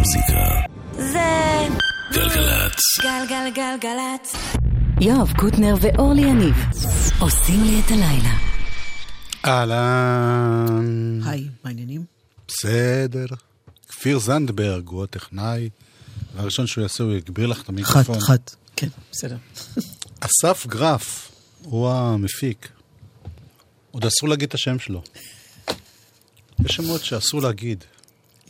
המוזיקה. זה... גלגלצ. גלגלגלגלצ. יואב קוטנר ואורלי יניב עושים לי את הלילה. אהלן. היי, מה העניינים? בסדר. כפיר זנדברג הוא הטכנאי, והראשון שהוא יעשה הוא יגביר לך את אחת, המיקרופון. אחת. כן, בסדר. אסף גרף הוא המפיק. עוד אסור להגיד את השם שלו. יש שמות שאסור להגיד.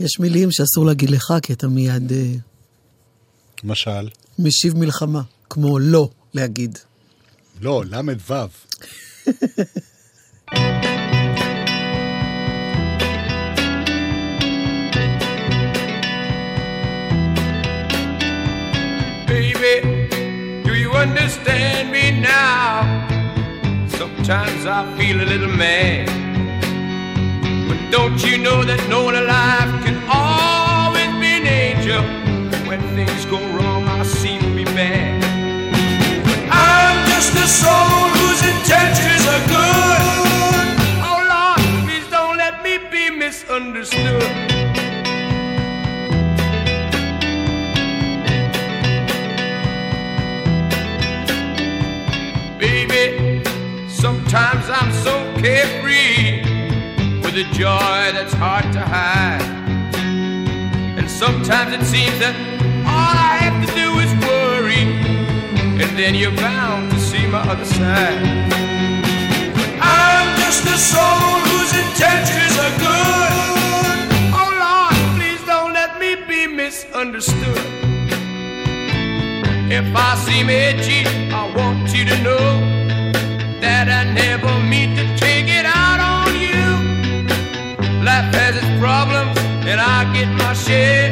יש מילים שאסור להגיד לך, כי אתה מיד אה, למשל, משיב מלחמה, כמו לא להגיד. לא, ל"ו. Baby, do you understand me now? Sometimes I feel a little mad. Don't you know that no one alive can always be an angel? When things go wrong, I seem to be bad. I'm just a soul whose intentions are good. Oh Lord, please don't let me be misunderstood. Baby, sometimes I'm so carefree with a joy that's hard to hide. And sometimes it seems that all I have to do is worry, and then you're bound to see my other side. I'm just a soul whose intentions are good. Oh Lord, please don't let me be misunderstood. If I seem edgy, I want you to know that I never mean to Life has its problems, and I get my share.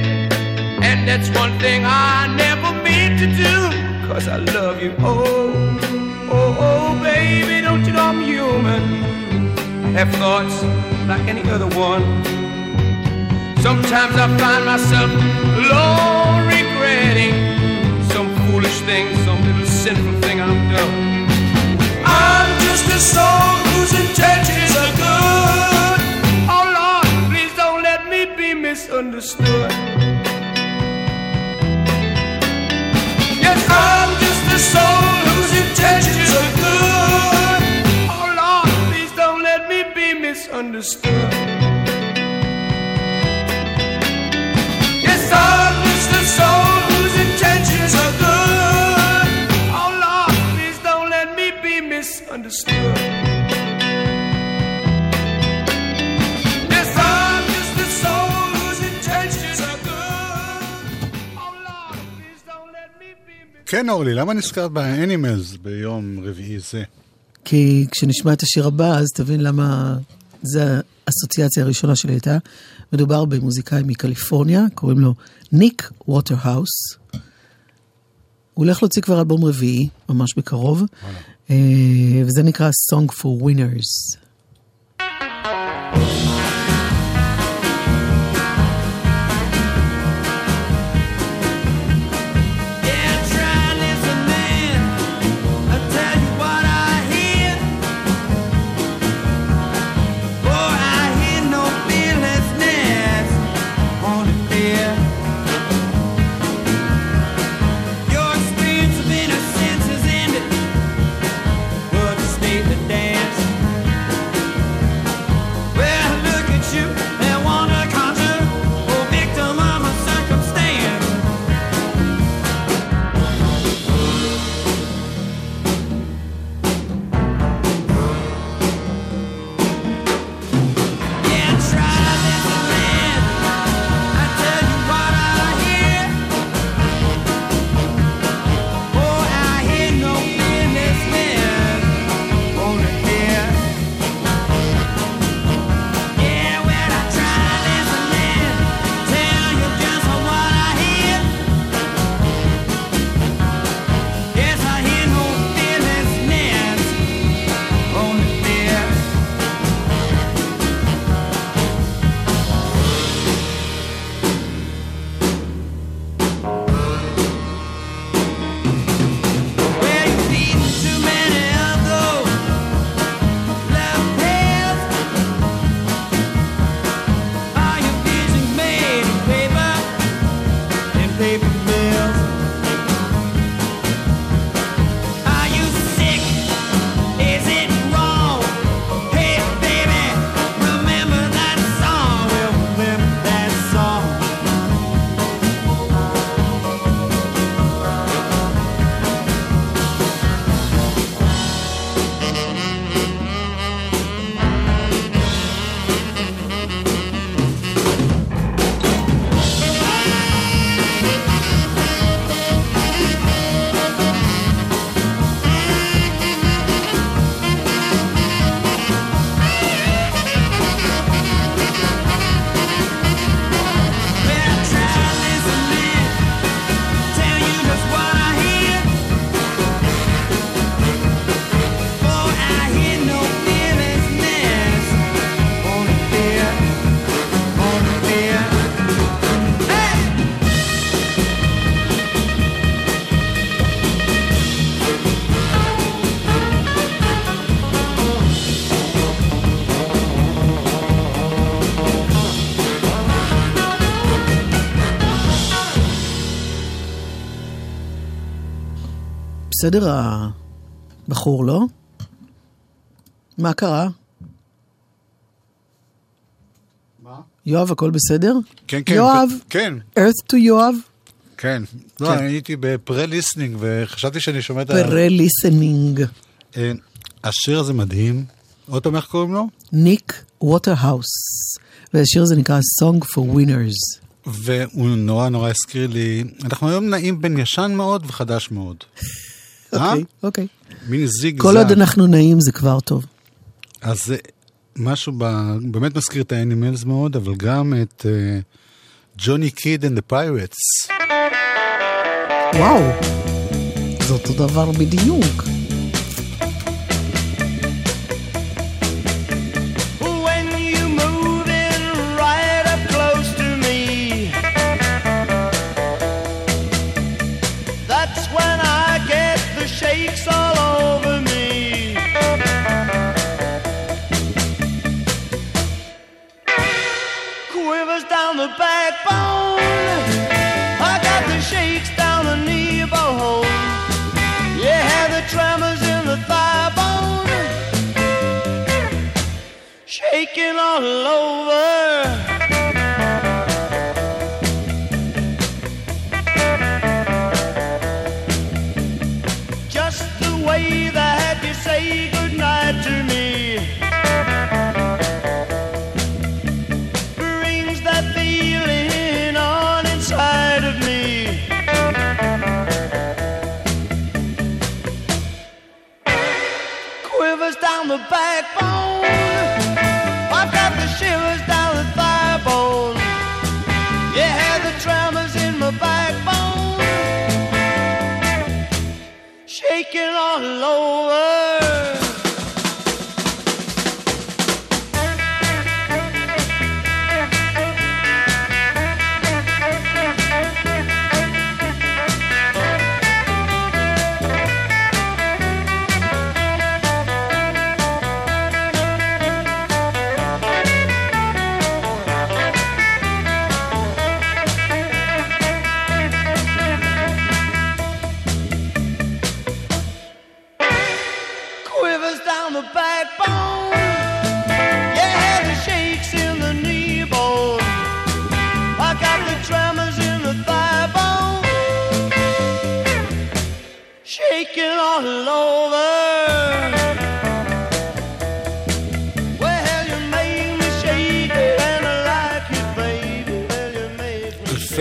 And that's one thing I never mean to do, cause I love you. Oh, oh, oh, baby, don't you know I'm human? I have thoughts like any other one. Sometimes I find myself alone regretting some foolish thing, some little sinful thing I've done. I'm just a soul whose intentions are good. Be misunderstood. Yes, I'm just a soul whose intentions are good. Oh Lord, please don't let me be misunderstood. Yes, I'm just a soul whose intentions are good. Oh Lord, please don't let me be misunderstood. כן, אורלי, למה נזכרת באנימלס ביום רביעי זה? כי כשנשמע את השיר הבא, אז תבין למה זו האסוציאציה הראשונה שלי הייתה. מדובר במוזיקאי מקליפורניה, קוראים לו ניק ווטרהאוס. הוא הולך להוציא כבר אלבום רביעי, ממש בקרוב, אה, וזה נקרא Song for Winners. בסדר הבחור, לא? מה קרה? מה? יואב, הכל בסדר? כן, כן. יואב, כן, earth to יואב, כן. לא, אני הייתי ב pre-listening וחשבתי שאני שומע את ה... פרה-ליסנינג. אה, השיר הזה מדהים. עוד פעם, איך קוראים לו? ניק ווטרהאוס. והשיר הזה נקרא Song for Winners. והוא נורא נורא הזכיר לי, אנחנו היום נעים בין ישן מאוד וחדש מאוד. אה? אוקיי, אוקיי. מין זיג כל עוד אנחנו נעים זה כבר טוב. אז זה משהו ב... באמת מזכיר את האנימלס מאוד, אבל גם את אה, ג'וני קיד and the Pirates. וואו, זה אותו דבר בדיוק.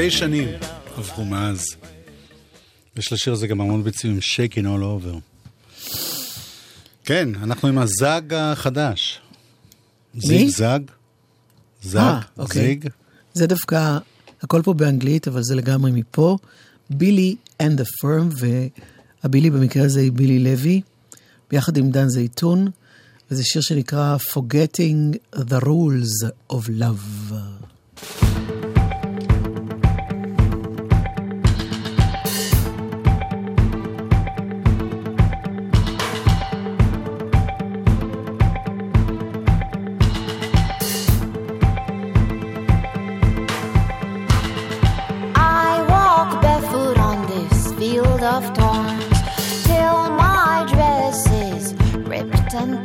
אלפי שנים עברו מאז. יש לשיר הזה גם המון ביצועים עם שייקין all over. כן, אנחנו עם הזג החדש. זיג זג. זג, אה, אוקיי. זיג. זה דווקא, הכל פה באנגלית, אבל זה לגמרי מפה. בילי and the firm, והבילי במקרה הזה היא בילי לוי, ביחד עם דן זייתון, וזה שיר שנקרא Forgetting the Rules of Love.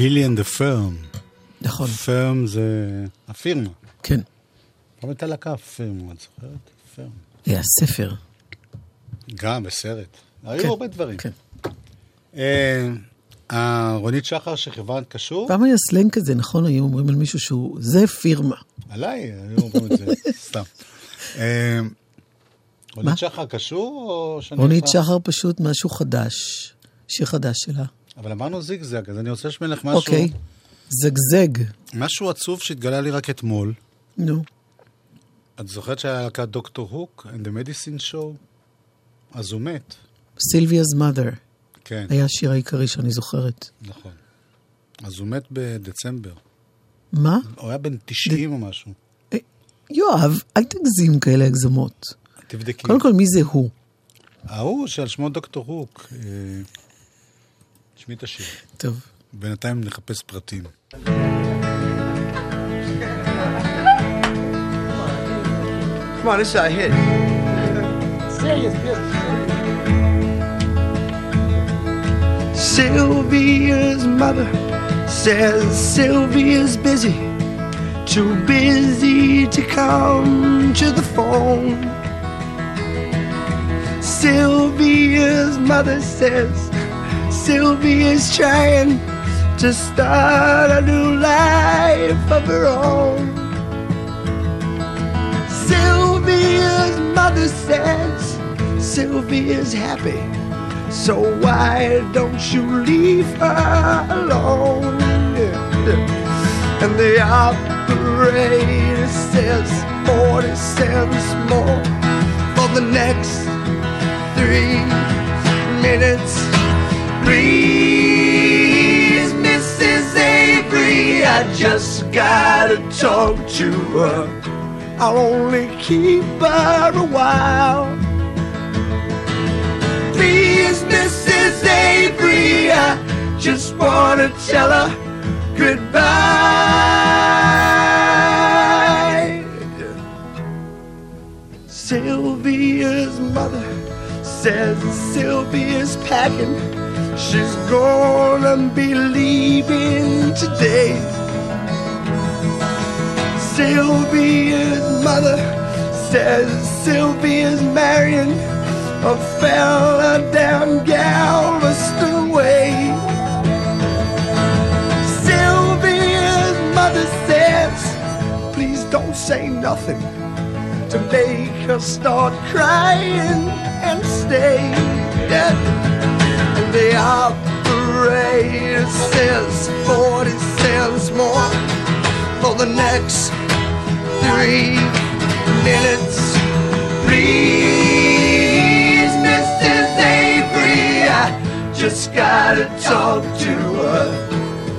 בילי אנד דה פרם. נכון, פרם זה הפירמה. כן. פעם הייתה להקה פירמה, את זוכרת? פרם. היה ספר. גם בסרט. כן, היו הרבה דברים. כן. אה, אה, רונית שחר שכיוונת קשור? פעם היה סלנג כזה, נכון? היו אומרים על מישהו שהוא, זה פירמה. עליי, היו אומרים את זה, סתם. אה? רונית שחר קשור או שאני... רונית שחר פשוט משהו חדש, שיר חדש שלה. אבל אמרנו זיגזג, אז אני רוצה לשמוע לך משהו, אוקיי, זגזג. משהו עצוב שהתגלה לי רק אתמול. נו, את זוכרת שהיה להקת דוקטור הוק, and the medicine show? אז הוא מת. סילביא's mother כן, היה השיר העיקרי שאני זוכרת. נכון. אז הוא מת בדצמבר. מה? הוא היה בן 90 או משהו. אה, יואב, אל תגזים כאלה הגזמות. תבדקי. קודם כל, מי זה הוא? ההוא שעל שמו דוקטור הוק. אה, תשמעי את השיר. טוב. בינתיים נחפש פרטים. Come on, this is our hit. Sylvia's mother says Sylvia's busy, too busy to come to the phone. Sylvia's mother says Sylvia's trying to start a new life of her own. Sylvia's mother says Sylvia's happy So why don't you leave her alone? And the operator says 40 cents more for the next three minutes. I just gotta talk to her. I'll only keep her a while. Please, Mrs. Avery, I just wanna tell her goodbye. Sylvia's mother says Sylvia's packing. She's gonna be leaving today. Sylvia's mother says Sylvia's marrying a fella down Galveston Way. Sylvia's mother says, please don't say nothing to make her start crying and stay. dead. And the operator says 40 cents more for the next three minutes. Please, Mrs. Avery, I just gotta talk to her.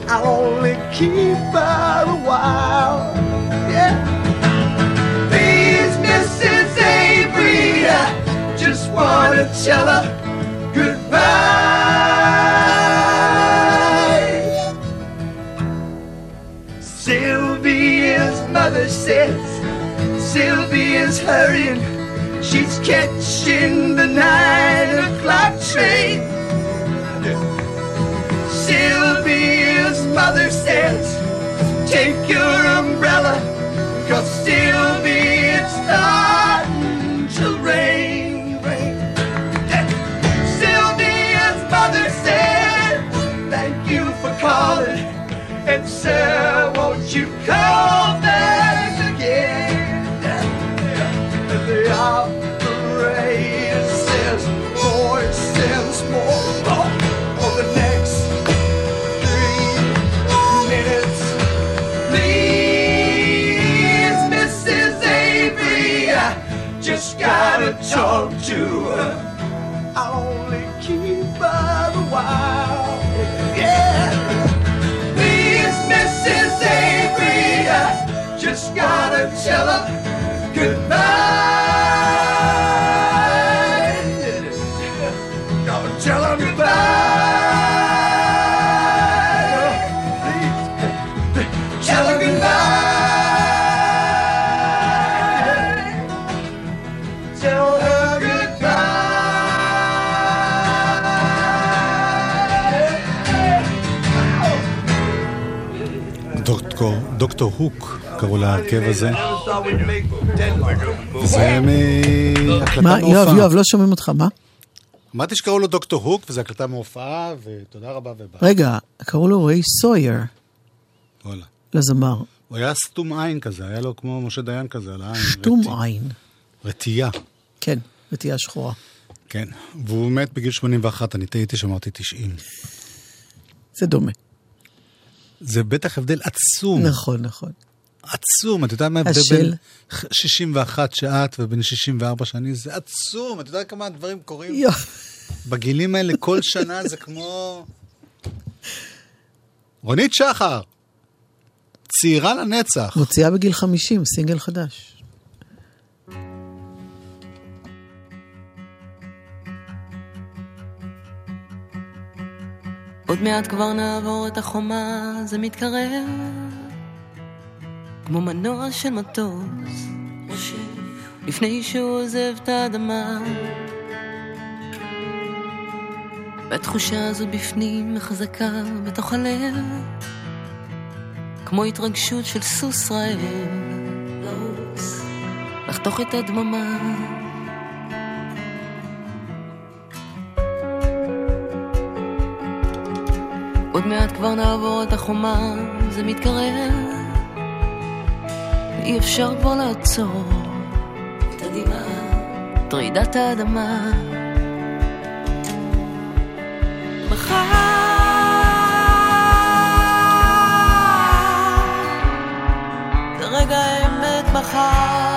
I'll only keep her a while. Yeah. Please, Mrs. Avery, I just wanna tell her goodbye. Sylvia's mother says Sylvia's hurrying. She's catching the nine o'clock train. Sylvia's mother says, Take your umbrella, cause Sylvia, it's starting to rain. rain. Sylvia's mother said, Thank you for calling. And sir, won't you call just gotta tell her goodbye. Gotta tell her goodbye. Tell her goodbye. Tell her goodbye. Doctor, Doctor Hook קראו להרכב הזה. זה מהקלטה מה, יואב, מהופעה. יואב, לא שומעים אותך, מה? אמרתי שקראו לו דוקטור הוק, וזו הקלטה מהופעה, ותודה רבה וביי. רגע, קראו לו ריי סויר, וואלה. לזמר. הוא היה סתום עין כזה, היה לו כמו משה דיין כזה על העין. שתום רטי- עין. רטייה, כן, נטייה שחורה. כן. והוא מת בגיל 81, אני טעיתי שאמרתי 90. זה דומה. זה בטח הבדל עצום. נכון, נכון. עצום, אתה יודע מה ההבדל? בין 61 שאת ובין 64 שאני? זה עצום, אתה יודע כמה דברים קורים בגילים האלה כל שנה, זה כמו... רונית שחר, צעירה לנצח. מוציאה בגיל 50, סינגל חדש. עוד מעט כבר נעבור את החומה, זה מתקרב. כמו מנוע של מטוס, לפני שהוא עוזב את האדמה. והתחושה הזו בפנים חזקה בתוך הלב, כמו התרגשות של סוס רעב. לחתוך את הדממה. עוד מעט כבר נעבור את החומה, זה מתקרב. אי אפשר כבר לעצור. את הדמעה, את רעידת האדמה. מחר, רגע האמת מחר,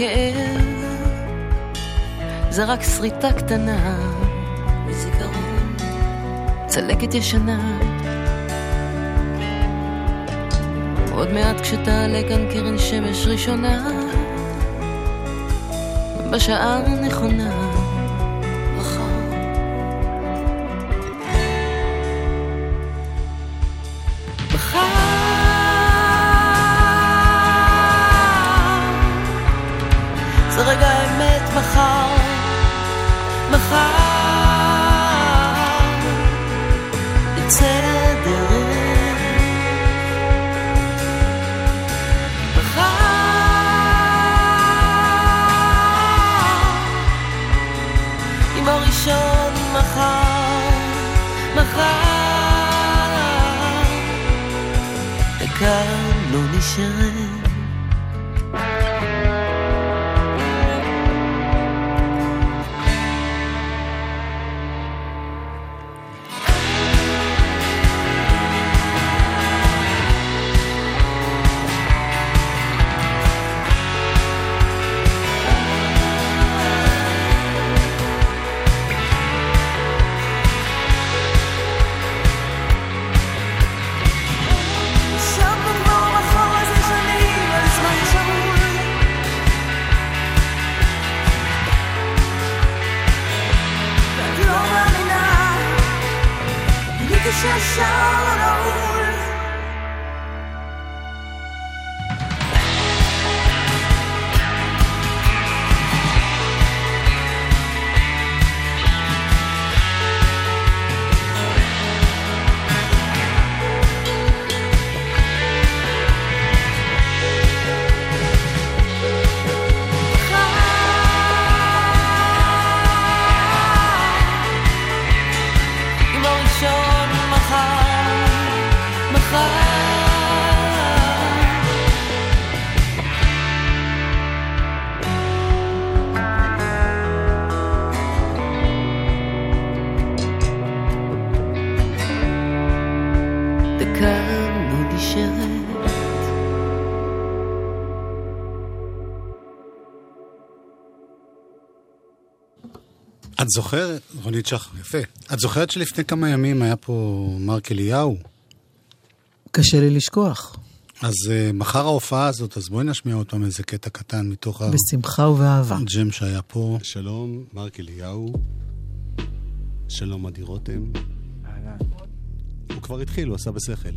הכאב, זה רק שריטה קטנה מזיכרון, צלקת ישנה. עוד מעט כשתעלה כאן קרן שמש ראשונה, בשעה הנכונה, את זוכרת, רונית שחר, יפה. את זוכרת שלפני כמה ימים היה פה מרק אליהו? קשה לי לשכוח. אז uh, מחר ההופעה הזאת, אז בואי נשמיע עוד פעם איזה קטע קטן מתוך בשמחה ובאהבה. הג'ם שהיה פה. שלום, מרק אליהו. שלום, עדי רותם. הוא כבר התחיל, הוא עשה בשכל.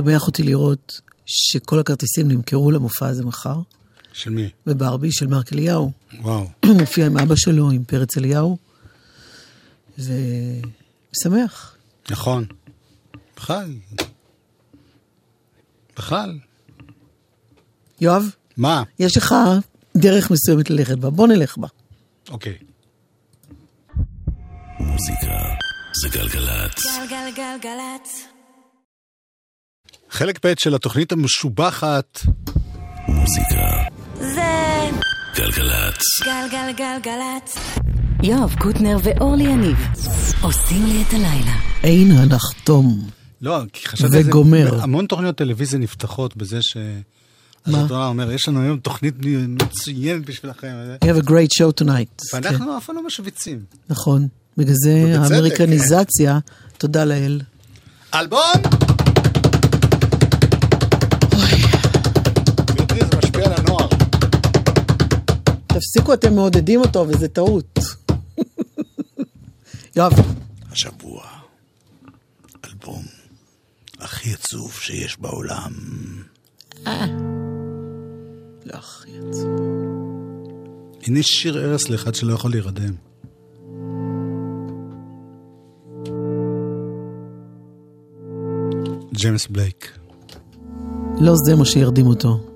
משמח אותי לראות שכל הכרטיסים נמכרו למופע הזה מחר, של מי? בברבי של מרק אליהו. וואו. הוא מופיע עם אבא שלו, עם פרץ אליהו. זה משמח. נכון. בכלל. בכלל. יואב, מה? יש לך דרך מסוימת ללכת בה, בוא נלך בה. אוקיי. מוזיקה זה גלגלצ. גלגלגלגלצ. חלק ב' של התוכנית המשובחת, מוזיקה זה גלגלצ. גלגלגלגלצ. יואב קוטנר ואורלי יניב עושים לי את הלילה. אין הנחתום. לא, כי חשבתי על זה. המון תוכניות טלוויזיה נפתחות בזה ש... אז מה? אומר, יש לנו היום תוכנית מצוינת בשבילכם. You have a great show tonight. כן, ואנחנו אף פעם לא משוויצים. נכון. בגלל זה ובצדק, האמריקניזציה, תודה לאל. אלבום! תפסיקו, אתם מעודדים אותו, וזה טעות. יואב, השבוע, אלבום הכי עצוב שיש בעולם. לא הכי עצוב. הנה שיר ערש לאחד שלא יכול להירדם. ג'יימס בלייק. לא זה מה שירדים אותו.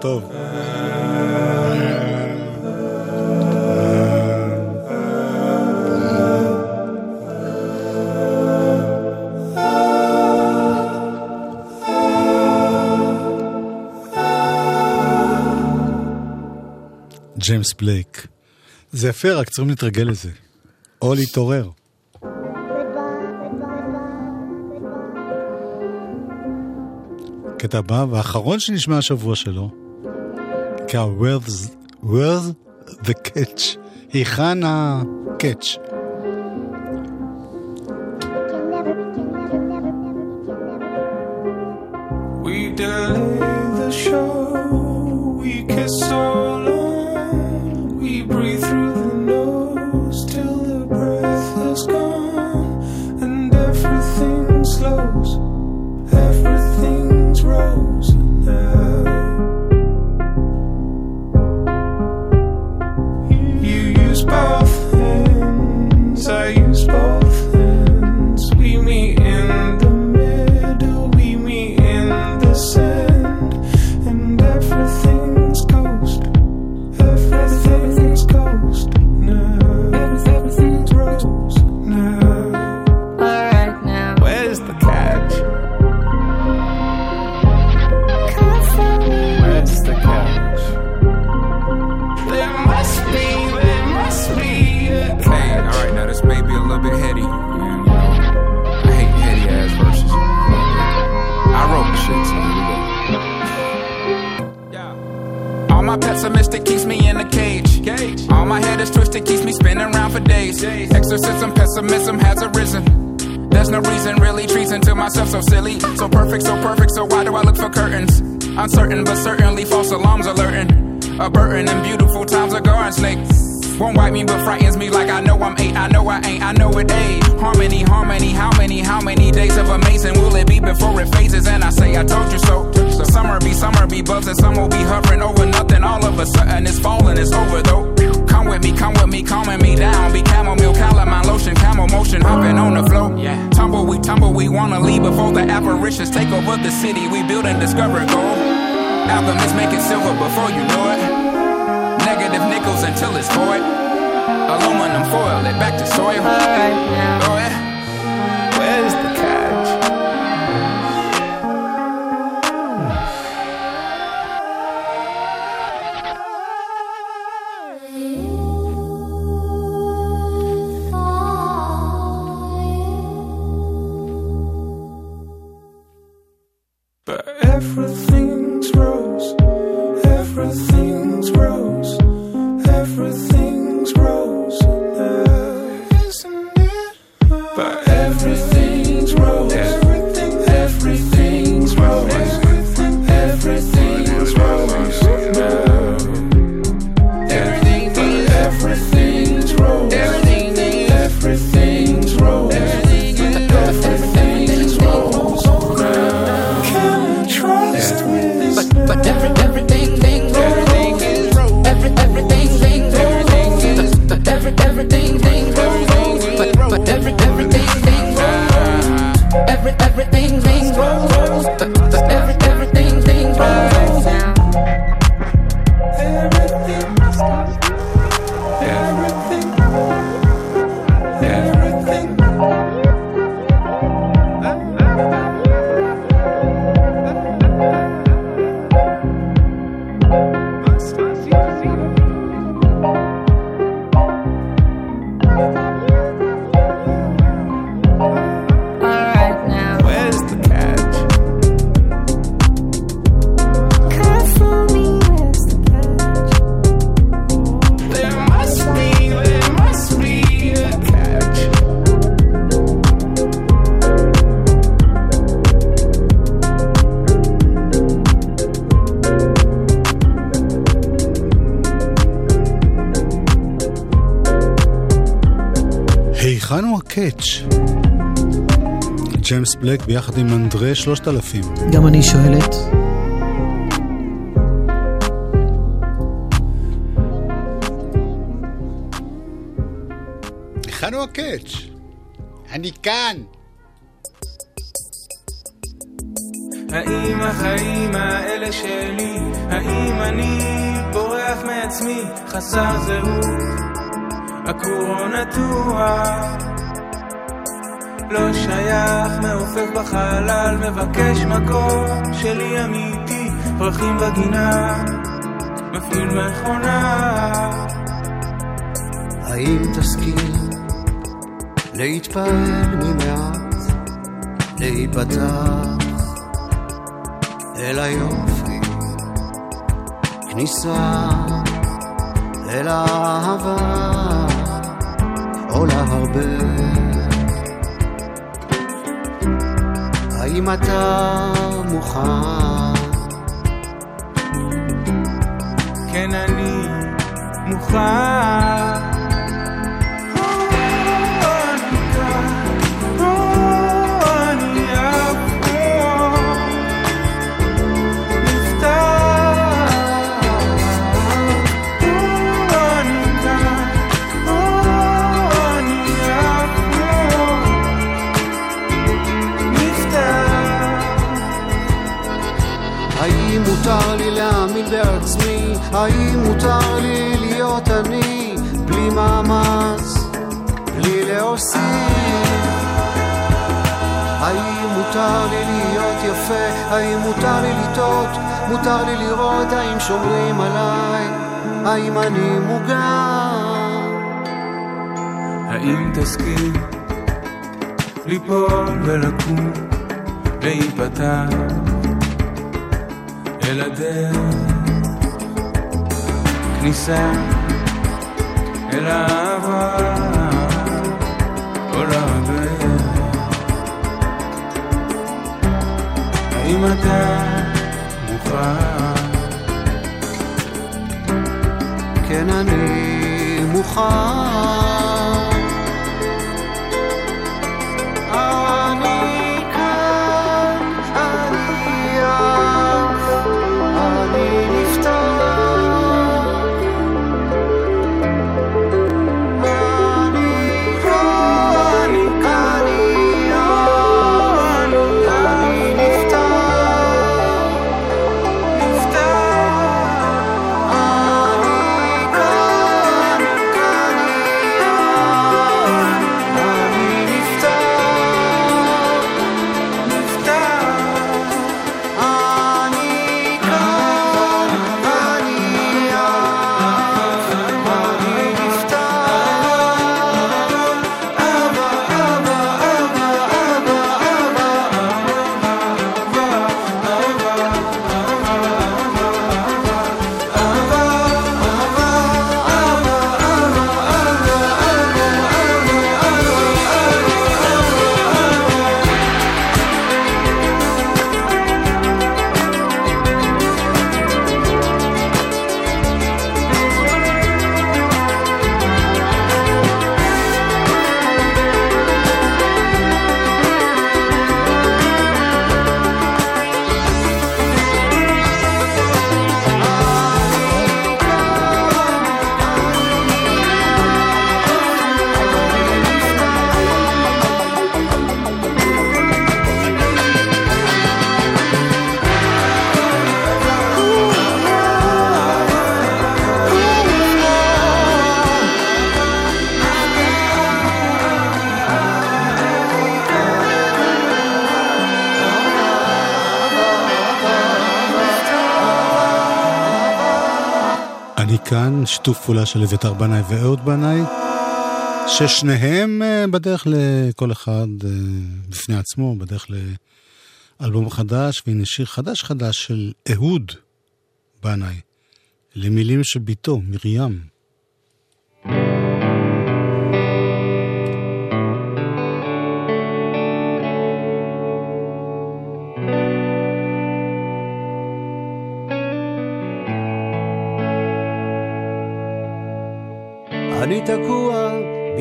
טוב. ג'יימס בלייק. זה יפה, רק צריכים להתרגל לזה. או להתעורר. קטע הבא, והאחרון שנשמע השבוע שלו, נקרא Where's, Where's the Catch? היכן הקאץ'? Pessimistic keeps me in a cage. All my head is twisted, keeps me spinning around for days. Exorcism, pessimism has arisen. There's no reason, really treason to myself, so silly. So perfect, so perfect, so why do I look for curtains? Uncertain, but certainly false alarms alerting. A burden and beautiful times a garden snake. Won't wipe me, but frightens me like I know I'm eight. I know I ain't, I know it ain't. Harmony, harmony, how many, how many days of amazing will it be before it phases? And I say, I told you so. So summer be, summer be buzzing, some will be hovering over nothing. All of a sudden it's falling, it's over though. Come with me, come with me, calming me down. Be chamomile, calamine lotion, camel motion, hopping on the flow. Yeah. Tumble, we tumble, we wanna leave before the apparitions take over the city. We build and discover gold. Alchemists make it silver before you know it. Negative nickels until it's void. Aluminum foil it back to soil. Alright now. Oh, yeah. בלק ביחד עם אנדרה 3000. גם אני שואלת. היכן הוא הקאץ'? אני כאן! האם החיים האלה שלי, האם אני בורח מעצמי, חסר זהות, עקור או נטוע, לא שייך, מעופף בחלל, מבקש מקום שלי אמיתי, פרחים בגינה, מפעיל מכונה. האם תסכים להתפעל ממעט, להיפתח אל היופי, כניסה אל האהבה עולה הרבה. האם אתה מוכן? כן, אני מוכן. מותר לי להאמין בעצמי? האם מותר לי להיות אני בלי מאמץ, בלי להוסיף? האם מותר לי להיות יפה? האם מותר לי לטעות? מותר לי לראות האם שומרים עליי? האם אני מוגן? האם תסכים ליפול ולקום, להיפתח אל הדרך, כניסה אל האהבה, כל הדרך. האם אתה מוכן? כן, אני מוכן. שיתוף פעולה של אביתר בנאי ואהוד בנאי, ששניהם אה, בדרך לכל אחד אה, בפני עצמו, בדרך לאלבום חדש, והנה שיר חדש חדש של אהוד בנאי, למילים של בתו, מרים.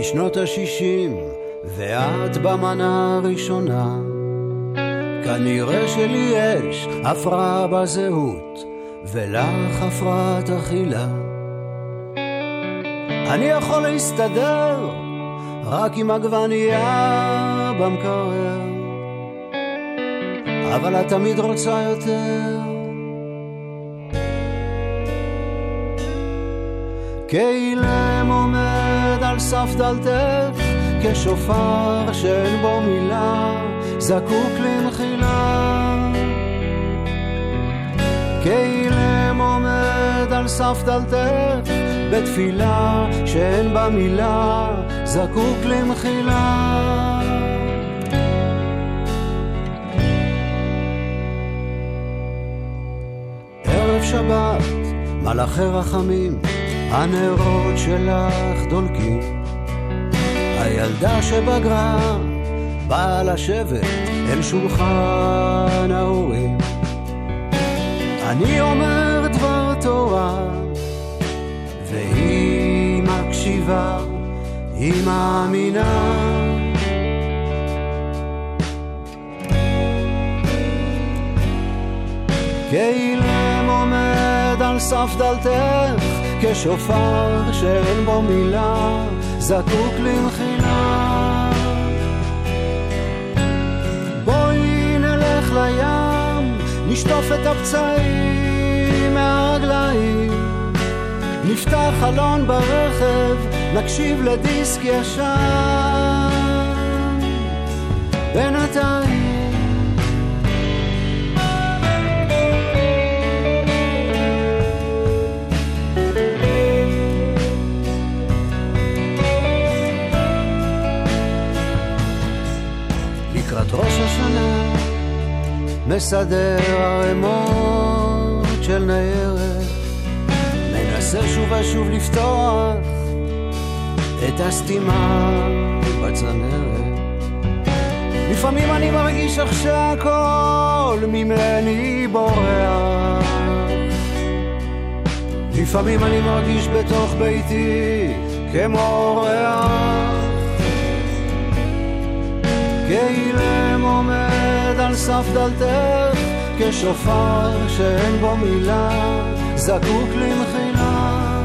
בשנות ה-60, ואת במנה הראשונה. כנראה שלי יש הפרעה בזהות, ולך הפרעת אכילה. אני יכול להסתדר רק עם עגבנייה במקרר, אבל את תמיד רוצה יותר. כאילם עומד על סף דלתך, כשופר שאין בו מילה, זקוק למחילה. כאילם עומד על סף דלתך, בתפילה שאין בה מילה, זקוק למחילה. ערב שבת, מלאכי רחמים, הנרות שלך דולקים. הילדה שבגרה באה לשבת אל שולחן ההורים. אני אומר דבר תורה, והיא מקשיבה, היא מאמינה. כאילם עומד על סף דלתך, כשופר שאין בו מילה, זקוק למחילה. בואי נלך לים, נשטוף את הפצעים מהרגליים. נפתח חלון ברכב, נקשיב לדיסק ישן. בינתיים מסדר ערימות של ניירת מנסה שוב ושוב לפתוח את הסתימה בצנרת. לפעמים אני מרגיש איך שהכל ממני בורח. לפעמים אני מרגיש בתוך ביתי כמו אורח. כאילם על סף דלתך, כשופר שאין בו מילה, זקוק למחילה.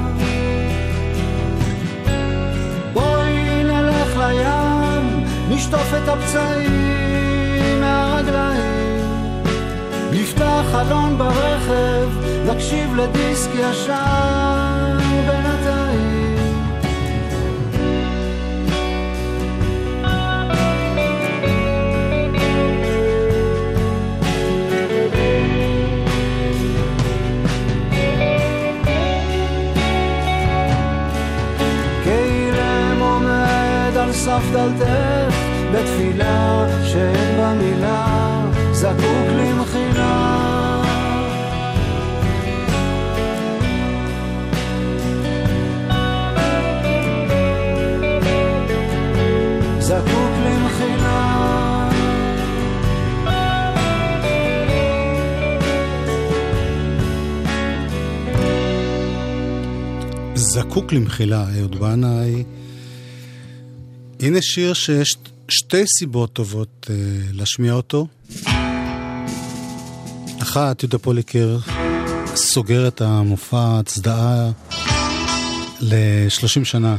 בואי נלך לים, נשטוף את הפצעים מהרגליים, נפתח חלון ברכב, נקשיב לדיסק ישן עומד על סף דלתך, בתפילה שאין בה מילה, זקוק למחילה. זקוק למחילה. זקוק למחילה, אהוד בנאי. הנה שיר שיש שתי סיבות טובות אה, להשמיע אותו. אחת, יהודה פוליקר סוגר את המופע הצדעה ל-30 שנה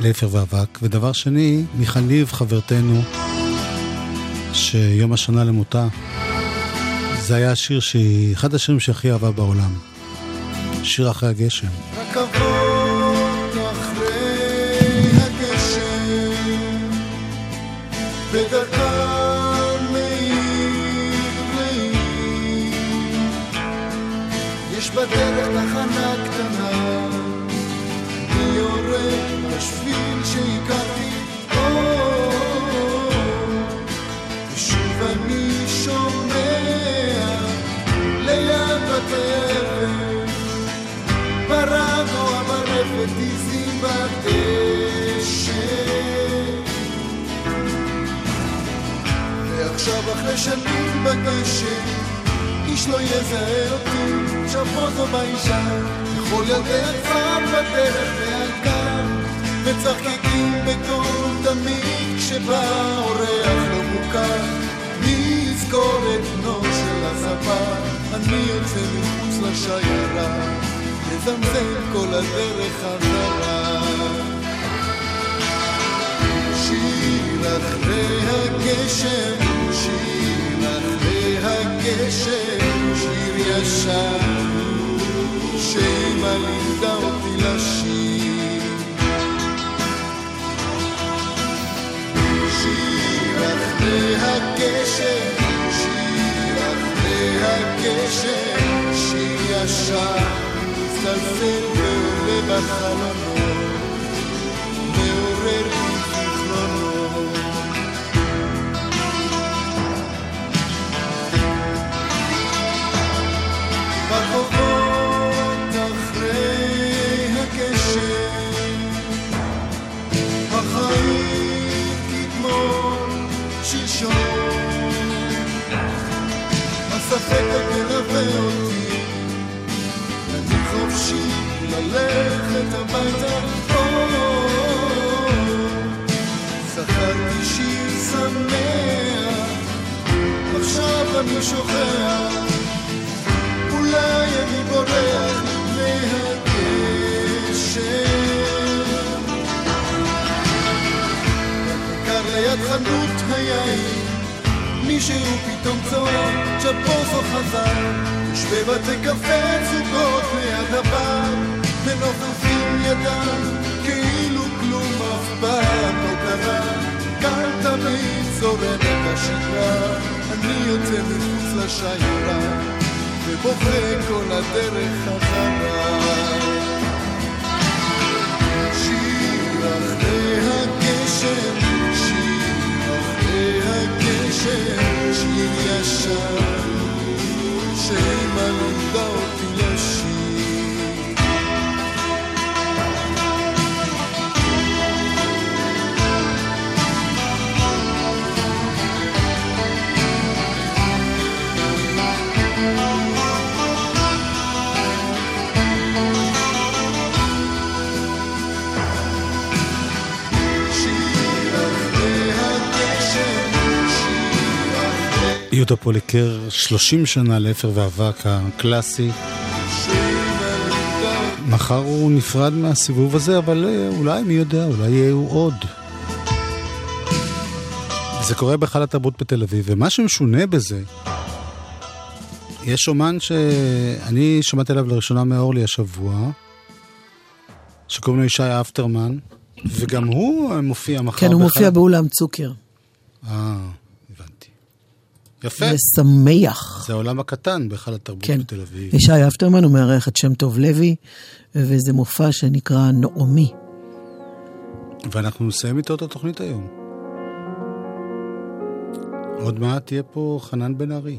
לאפר ואבק. ודבר שני, מיכל ניב, חברתנו, שיום השנה למותה, זה היה השיר שהיא, אחד השירים שהכי אהבה בעולם. שיר אחרי הגשם. בדרך תחנה קטנה, אני יורד בשביל שהכרתי, ושוב אני שומע ליד אבן ברדיו ברפת עזים בדשא. ועכשיו אחרי שנים בגשם איש לא יזהה אותי עכשיו פה זו באישה. לכל ילדי הצד בדרך והגן מצחקקים בקול תמיד כשבא אורח לא מוכר. מי יזכור את בנו של הספר אני יוצא מחוץ לשיירה. מזמזם כל הדרך חזרה. שיר אחרי הגשם, שיר אחרי הגשם, שיר ישן, שאמא לימדה אותי לשיר. שיר אחרי הגשם, שיר אחרי הגשם, שיר ישר, מצטלצל ועולה בחלונות, הספק עוד מלווה אותי, אני חופשי ללכת הביתה, זכרתי שיר שמח, עכשיו אני שוכח. אולי אני בורח מהגשם. בכיכר ליד חנות היין, מישהו פתאום צועק, צ'פוזו חזר, יש בבתי קפה זוגות ליד הבר, מנופפים ידם, כאילו כלום אף פעם לא קרה. כאן תמיד זורמת השגרה, אני יוצא מחוץ לשיירה. ובוכה כל הדרך חזרה. שיר אחרי הגשם, הגשם, שיר ישר, שאמא יהודה פוליקר, 30 שנה לאפר ואבק הקלאסי. מחר הוא נפרד מהסיבוב הזה, אבל אה, אולי, מי יודע, אולי יהיו עוד. זה קורה בהיכל התרבות בתל אביב, ומה שמשונה בזה, יש אומן שאני שמעתי עליו לראשונה מאורלי השבוע, שקוראים לו ישי אפטרמן, וגם הוא מופיע מחר. כן, הוא מופיע באולם צוקר. אה. יפה. ושמח. זה העולם הקטן בהיכל התרבות כן. בתל אביב. ישי אפטרמן הוא מארח את שם טוב לוי, וזה מופע שנקרא נעמי. ואנחנו נסיים איתו את התוכנית היום. עוד מעט תהיה פה חנן בן ארי.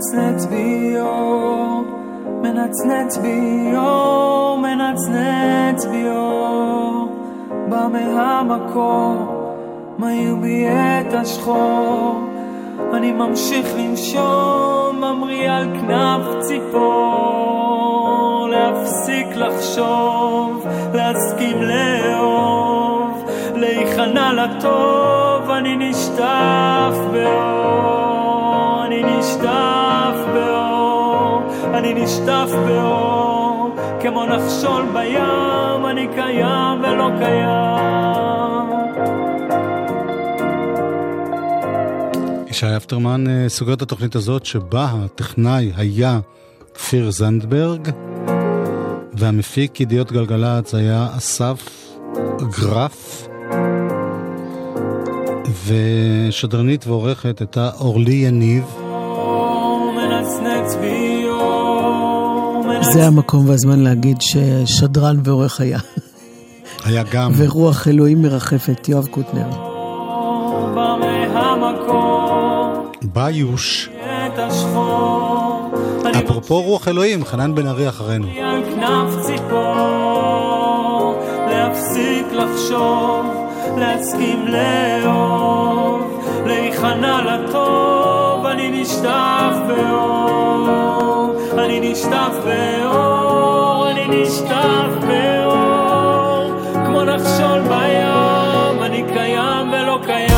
מנצנץ בי אור, מנצנץ בי אור, מנצנץ בי אור, בא מהמקור, מאיר בי את השחור, אני ממשיך לנשום, ממריא על כנף ציפור, להפסיק לחשוב, להסכים לאהוב, להיכנע לטוב, אני נשטף באור, באור, אני נשטף באור, כמו נחשול בים, אני קיים ולא קיים. שי אפטרמן אה, סוגר את התוכנית הזאת שבה הטכנאי היה כפיר זנדברג והמפיק ידיעות גלגלצ היה אסף גרף ושדרנית ועורכת הייתה אורלי יניב זה המקום והזמן להגיד ששדרן ועורך היה. היה גם. ורוח אלוהים מרחפת, יואב קוטנר. ביוש. אפרופו רוח אלוהים, חנן בן ארי אחרינו. להפסיק לחשוב, להסכים לאהוב, להיכנע לטוב, אני נשטף באור, אני נשטף באור, אני נשטף באור, כמו נחשול בים, אני קיים ולא קיים.